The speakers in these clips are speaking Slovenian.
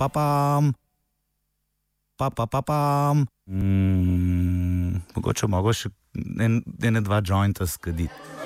pa pam, pa pa pa pam. Mm, mogoče mogo še en, ene dva jointa skaditi.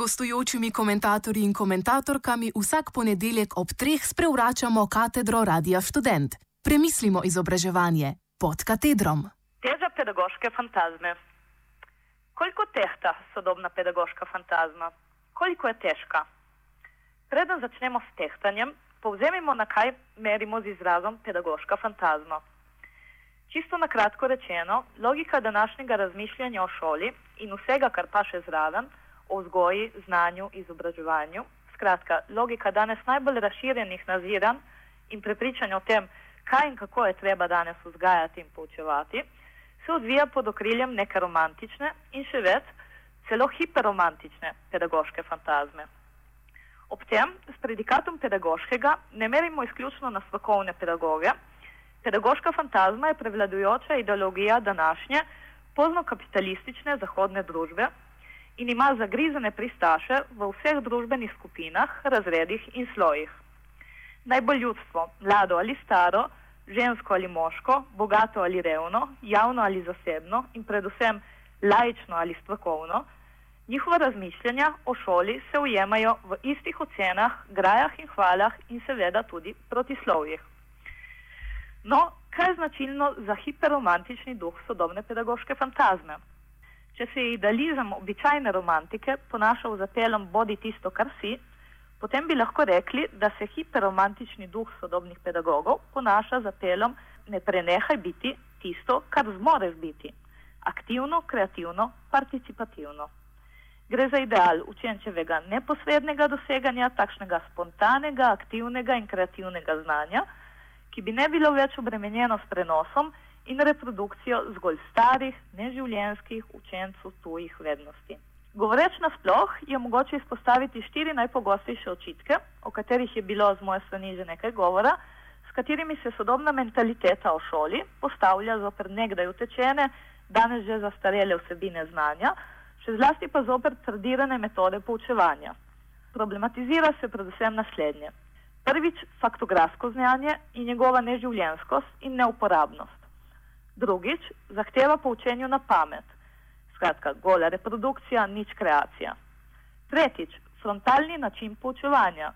Gostujočimi komentatorji in komentatorkami vsak ponedeljek ob treh sprevračamo katedro Radia Student. Premislimo izobraževanje pod katedrom. Teža pedagoške fantazme. Koliko tehta sodobna pedagoška fantazma? Koliko je težka? Preden začnemo s tehtanjem, povzemimo, na kaj merimo z izrazom pedagoška fantazma. Čisto na kratko rečeno, logika današnjega razmišljanja o šoli in vsega, kar pa še zraven, o vzgoji, znanju, izobraževanju. Skratka, logika danes najbolj razširjenih naziranj in prepričanja o tem, kaj in kako je treba danes vzgajati in poučevati, se odvija pod okriljem neke romantične in še več, celo hiperromantične pedagoške fantazme. Ob tem s predikatom pedagoškega ne merimo izključno na strokovne pedagoge. Pedagoška fantazma je prevladujoča ideologija današnje poznokapitalistične zahodne družbe, in ima zagrizene pristaše v vseh družbenih skupinah, razredih in slojih. Najbolj ljudstvo, mlado ali staro, žensko ali moško, bogato ali revno, javno ali zasebno in predvsem laično ali strokovno, njihova razmišljanja o šoli se ujemajo v istih ocenah, grajah in hvalah in seveda tudi protislovjih. No, kaj je značilno za hiperromantični duh sodobne pedagoške fantazme? Če se je idealizem običajne romantike ponašal za pelom bodi tisto, kar si, potem bi lahko rekli, da se hiperromantični duh sodobnih pedagogov ponaša za pelom ne prenehaj biti tisto, kar zmoreš biti. Aktivno, kreativno, participativno. Gre za ideal učenčevega neposrednega doseganja takšnega spontanega, aktivnega in kreativnega znanja, ki bi ne bilo več obremenjeno s prenosom in reprodukcijo zgolj starih, neživljenskih učencev tujih vrednosti. Govoreč nasploh je mogoče izpostaviti štiri najpogostejše očitke, o katerih je bilo z moje strani že nekaj govora, s katerimi se sodobna mentaliteta o šoli postavlja zoper nekdaj utečene, danes že zastarele vsebine znanja, še zlasti pa zoper tradirane metode poučevanja. Problematizira se predvsem naslednje. Prvič, faktografsko znanje in njegova neživljenskost in neuporabnost. Drugič, zahteva po učenju na pamet. Skratka, gola reprodukcija, nič kreacija. Tretjič, frontalni način poučevanja.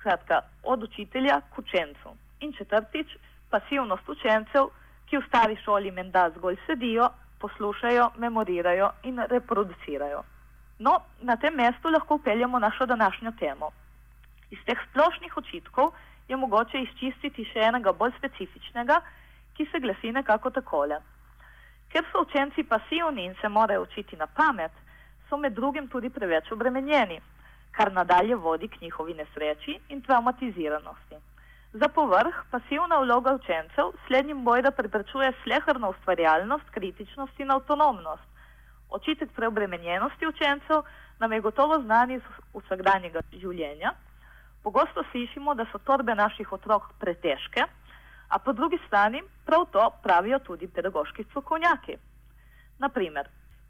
Skratka, od učitelja k učencu. In četrtič, pasivnost učencev, ki v stari šoli menda zgolj sedijo, poslušajo, memorirajo in reproducirajo. No, na tem mestu lahko upeljamo našo današnjo temo. Iz teh splošnih očitkov je mogoče izčistiti še enega bolj specifičnega, ki se glasi nekako takole. Ker so učenci pasivni in se morajo učiti na pamet, so med drugim tudi preveč obremenjeni, kar nadalje vodi k njihovi nesreči in traumatiziranosti. Za povrh pasivna vloga učencev slednjim bojda preprečuje slehrno ustvarjalnost, kritičnost in avtonomnost. Očitek preobremenjenosti učencev nam je gotovo znan iz vsakdanjega življenja. Pogosto slišimo, da so torbe naših otrok pretežke, A po drugi strani prav to pravijo tudi pedagoški strokovnjaki. Naprimer,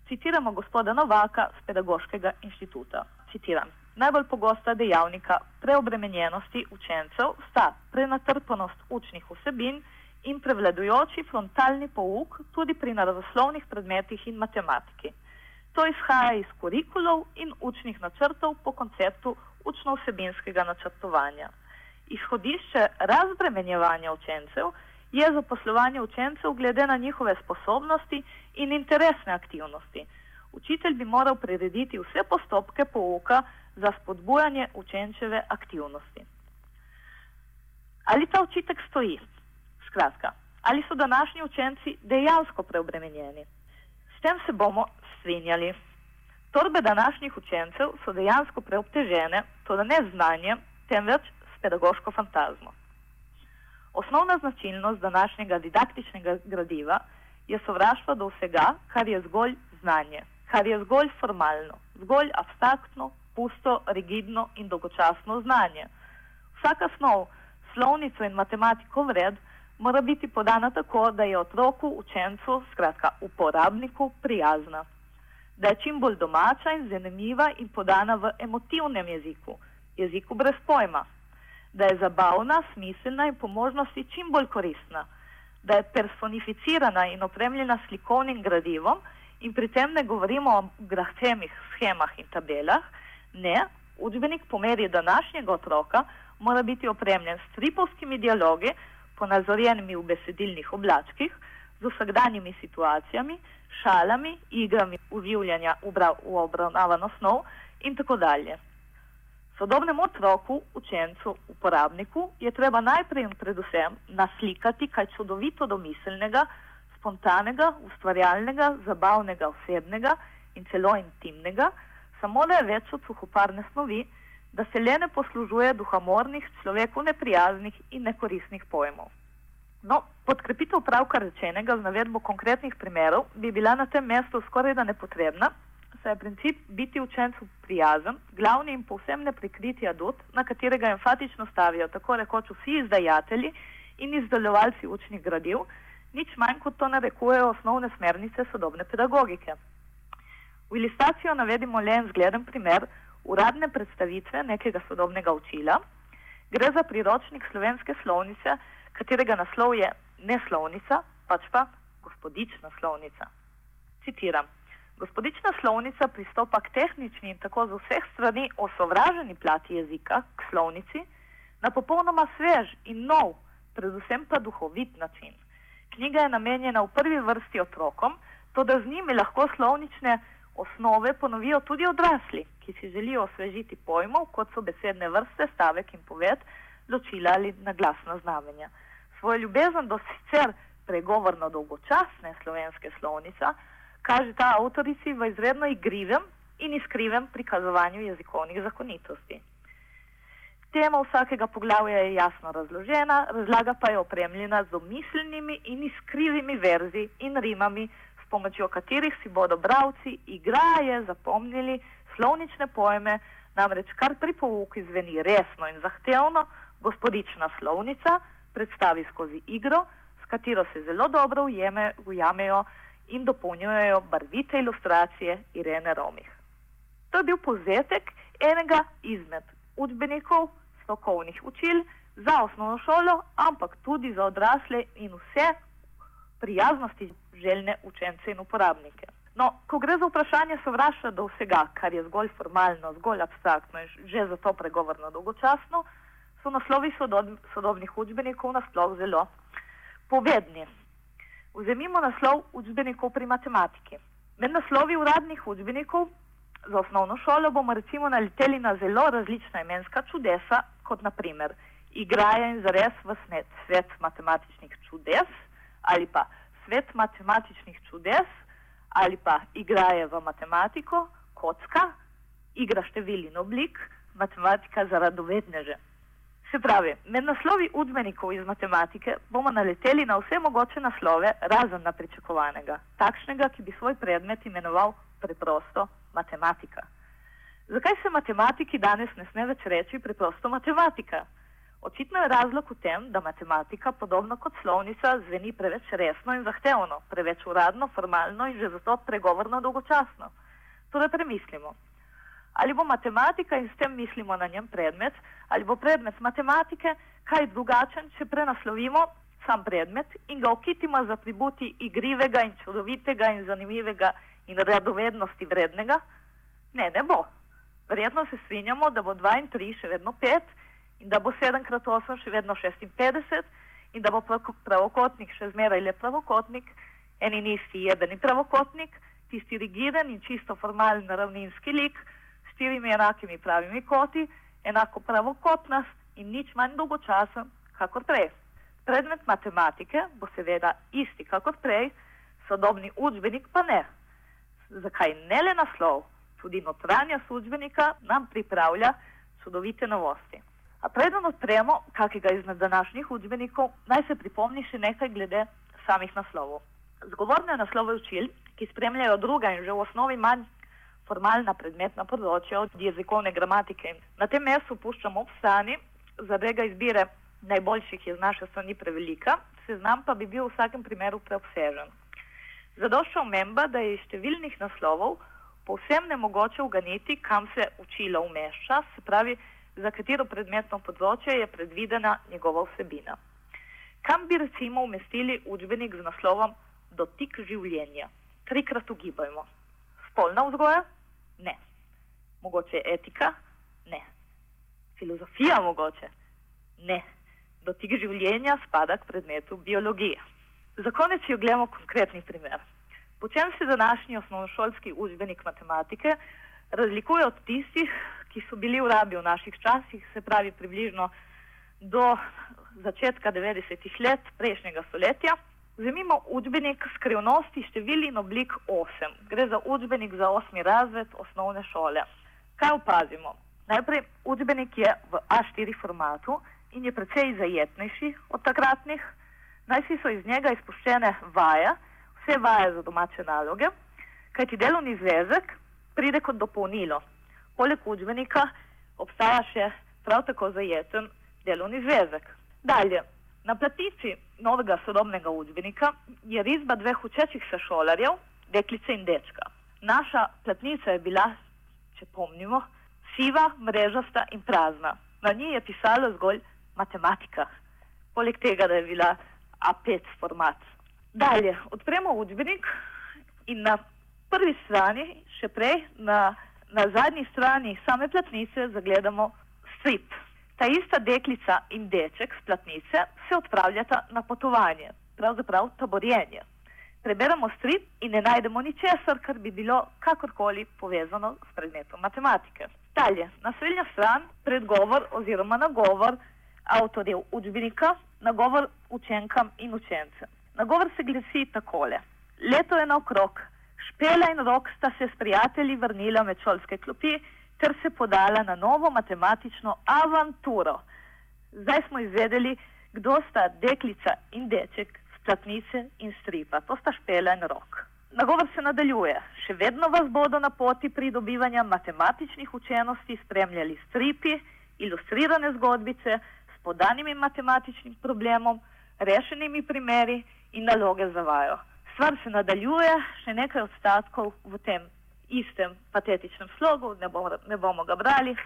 citiramo gospoda Novaka z Pedagoškega inštituta. Citiram. Najbolj pogosta dejavnika preobremenjenosti učencev sta prenatrpanost učnih vsebin in prevladujoči frontalni pouk tudi pri naravoslovnih predmetih in matematiki. To izhaja iz kurikulov in učnih načrtov po konceptu učno-vsebinskega načrtovanja. Izhodišče razbremenjevanja učencev je zaposlovanje učencev glede na njihove sposobnosti in interesne aktivnosti. Učitelj bi moral prirediti vse postopke pouka za spodbujanje učenčeve aktivnosti. Ali ta očitek stoji? Skratka, ali so današnji učenci dejansko preobremenjeni? S tem se bomo strinjali. Torbe današnjih učencev so dejansko preobtežene, to ne znanje, temveč pedagoško fantazmo. Osnovna značilnost današnjega didaktičnega gradiva je sovraštvo do vsega, kar je zgolj znanje, kar je zgolj formalno, zgolj abstraktno, pusto, rigidno in dolgočasno znanje. Vsaka snov, slovnico in matematiko vred mora biti podana tako, da je otroku, učencu, skratka uporabniku, prijazna. Da je čim bolj domača in zanimiva in podana v emotivnem jeziku, jeziku brez pojma. Da je zabavna, smiselna in po možnosti čim bolj koristna. Da je personificirana in opremljena slikovnim gradivom in pri tem ne govorimo o grahtemih schemah in tabelah. Ne, učbenik po meri današnjega otroka mora biti opremljen s tripovskimi dialogi, ponazorjenimi v besedilnih oblačkih, z vsakdanjimi situacijami, šalami, igrami uživljanja v obravnavano snov in tako dalje. Sodobnemu otroku, učencu, uporabniku je treba najprej in predvsem naslikati kaj čudovito domiselnega, spontanega, ustvarjalnega, zabavnega, osebnega in celo intimnega, samo da je več od suhoparne snovi, da se le ne poslužuje duhamornih, človeku neprijaznih in nekoristnih pojmov. No, podkrepitev pravkar rečenega z navedbo konkretnih primerov bi bila na tem mestu skoraj da nepotrebna, saj je princip biti učencu prijazen, glavni in povsem neprikriti adut, na katerega enfatično stavijo tako rekoč vsi izdajatelji in izdelovalci učnih gradiv, nič manj kot to narekujejo osnovne smernice sodobne pedagogike. V ilustracijo navedimo le en zgleden primer, uradne predstavitve nekega sodobnega učila. Gre za priročnik slovenske slovnice, katerega naslov je ne slovnica, pač pa gospodična slovnica. Citiram: Gospodična slovnica pristopa k tehnični in tako z vseh strani osovraženi plati jezika, k slovnici, na popolnoma svež in nov, predvsem pa duhovit način. Knjiga je namenjena v prvi vrsti otrokom, to da z njimi lahko slovnične osnove ponovijo tudi odrasli, ki si želijo osvežiti pojmov, kot so besedne vrste, stavek in poved, ločila ali naglasna znamenja. Svojo ljubezen do sicer pregovorno dolgočasne slovenske slovnica kaže ta avtorici v izredno igrivem in iskrivem prikazovanju jezikovnih zakonitosti. Tema vsakega poglavja je jasno razložena, razlaga pa je opremljena z domiselnimi in iskrivimi verzi in rimami, s pomočjo katerih si bodo bravci igraje zapomnili slovnične pojme, namreč kar pri pouki zveni resno in zahtevno, gospodična slovnica predstavi skozi igro, s katero se zelo dobro ujeme, ujamejo in dopolnjujejo barvite ilustracije Irene Romih. To je bil povzetek enega izmed učbenikov strokovnih učil za osnovno šolo, ampak tudi za odrasle in vse prijaznosti željne učence in uporabnike. No, ko gre za vprašanje sovraštva do vsega, kar je zgolj formalno, zgolj abstraktno in že zato pregovorno dolgočasno, so naslovi sodob, sodobnih učbenikov nasploh zelo povedni. Vzemimo naslov učbenikov pri matematiki. Med naslovi uradnih učbenikov za osnovno šolo bomo recimo naleteli na zelo različna imenska čudesa, kot naprimer igraje in zares v svet, svet matematičnih čudes ali pa svet matematičnih čudes ali pa igraje v matematiko, kocka, igra števil in oblik, matematika za radovedneže. Se pravi, med naslovi udmenikov iz matematike bomo naleteli na vse mogoče naslove, razen na pričakovanega, takšnega, ki bi svoj predmet imenoval preprosto matematika. Zakaj se matematiki danes ne sme več reči preprosto matematika? Očitno je razlog v tem, da matematika, podobno kot slovnica, zveni preveč resno in zahtevno, preveč uradno, formalno in že zato pregovorno dolgočasno. Torej premislimo, ali bo matematika in s tem mislimo na njem predmet, ali bo predmet matematike kaj drugačen, če prenaslovimo sam predmet in ga okitimo za tributi igrivega in čudovitega in zanimivega in radovednosti vrednega? Ne, ne bo. Verjetno se strinjamo, da bo 2 in 3 še vedno 5 in da bo 7 krat 8 še vedno 56 in da bo pravokotnik še zmeraj le pravokotnik, en in isti jedeni pravokotnik, tisti rigiden in čisto formalen ravninski lik štirimi enakimi pravimi koti, enako pravokotnost in nič manj dolgočasen kakor prej. Predmet matematike bo seveda isti kakor prej, sodobni učbenik pa ne. Zakaj ne le naslov, tudi notranja službenika nam pripravlja čudovite novosti. A preden odpremo kakega izmed današnjih učbenikov, naj se pripomni še nekaj glede samih naslovov. Zgovorne naslove učil, ki spremljajo druga in že v osnovi manj formalna predmetna področja od jezikovne gramatike. Na tem mestu puščam ob strani, zadega izbire najboljših je z naše strani prevelika, seznam pa bi bil v vsakem primeru preobsežen. Zadošča omemba, da je iz številnih naslovov povsem nemogoče uganiti, kam se učilo umešča, se pravi, za katero predmetno področje je predvidena njegova vsebina. Kam bi recimo umestili učbenik z naslovom Dotik življenja? Trikrat ugibajmo. Spolna vzgoja? Ne. Mogoče etika? Ne. Filozofija mogoče? Ne. Dotik življenja spada k predmetu biologije. Za konec jo gledamo konkretni primer. Po čem se današnji osnovnošolski učbenik matematike razlikuje od tistih, ki so bili v rabi v naših časih, se pravi približno do začetka 90-ih let prejšnjega stoletja? Vzemimo učbenik skrivnosti števil in oblik 8. Gre za učbenik za 8. razred osnovne šole. Kaj opazimo? Najprej učbenik je v A4 formatu in je precej zajetnejši od takratnih. Najsi so iz njega izpuščene vaje, vse vaje za domače naloge, kajti delovni zvezek pride kot dopolnilo. Poleg učbenika obstaja še prav tako zajeten delovni zvezek. Dalje, na platici novega sodobnega učbenika je risba dveh učečih se šolarjev, deklice in dečka. Naša platnica je bila, če pomnimo, siva, mrežasta in prazna. Na njej je pisalo zgolj matematika, poleg tega, da je bila A5 format. Dalje, odpremo učbenik in na prvi strani, še prej, na, na zadnji strani same platnice zagledamo strip. Ta ista deklica in deček z platnice se odpravljata na potovanje, pravzaprav taborjenje. Preberemo strip in ne najdemo ničesar, kar bi bilo kakorkoli povezano s predmetom matematike. Dalje, naslednja stran, predgovor oziroma nagovor avtorjev učbenika, nagovor učenkam in učencem. Nagovor se glasi takole: Leto je naokrog, špela in rok sta se s prijatelji vrnila med šolske klopi ter se podala na novo matematično avanturo. Zdaj smo izvedeli, kdo sta deklica in deček z platnice in stripa, to sta špela in rok. Nagovor se nadaljuje. Še vedno vas bodo na poti pridobivanja matematičnih učenosti spremljali stripi, ilustrirane zgodbice, podanimi matematičnim problemom, rešenimi primeri in naloge za vajo. Stvar se nadaljuje, še nekaj odstatkov v tem istem patetičnem slogu, ne bomo, ne bomo ga brali.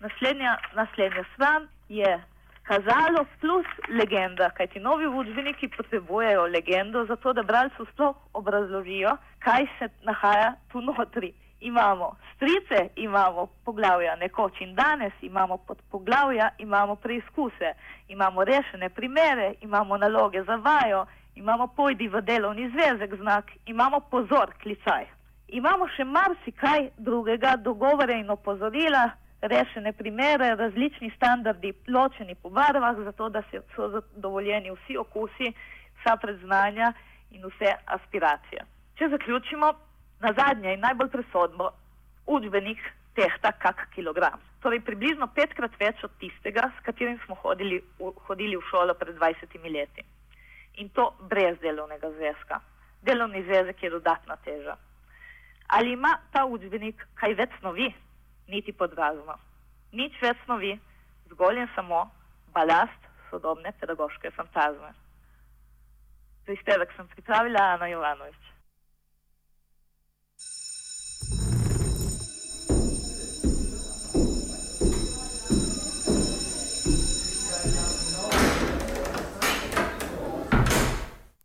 Naslednja, naslednja stran je kazalo plus legenda, kajti novi učbeniki potrebujejo legendo, zato da bralcu sploh obrazložijo, kaj se nahaja tu notri imamo strice, imamo poglavja nekoč in danes, imamo podpoglavja, imamo preizkuse, imamo rešene primere, imamo naloge za vajo, imamo pojdi v delovni zvezek znak, imamo pozor, klicaj. Imamo še marsikaj drugega, dogovore in opozorila, rešene primere, različni standardi, ločeni po barvah, zato da so zadovoljeni vsi okusi, vsa predznanja in vse aspiracije. Če zaključimo, na zadnje in najbolj presodno, učbenik tehta kak kilogram. Torej, približno petkrat več od tistega, s katerim smo hodili v, hodili v šolo pred 20 leti. In to brez delovnega zvezka. Delovni zvezek je dodatna teža. Ali ima ta učbenik kaj več snovi, niti podrazno? Nič več snovi, zgolj in samo balast sodobne pedagoške fantazme. Prispevek sem pripravila, Ana Jovanovič.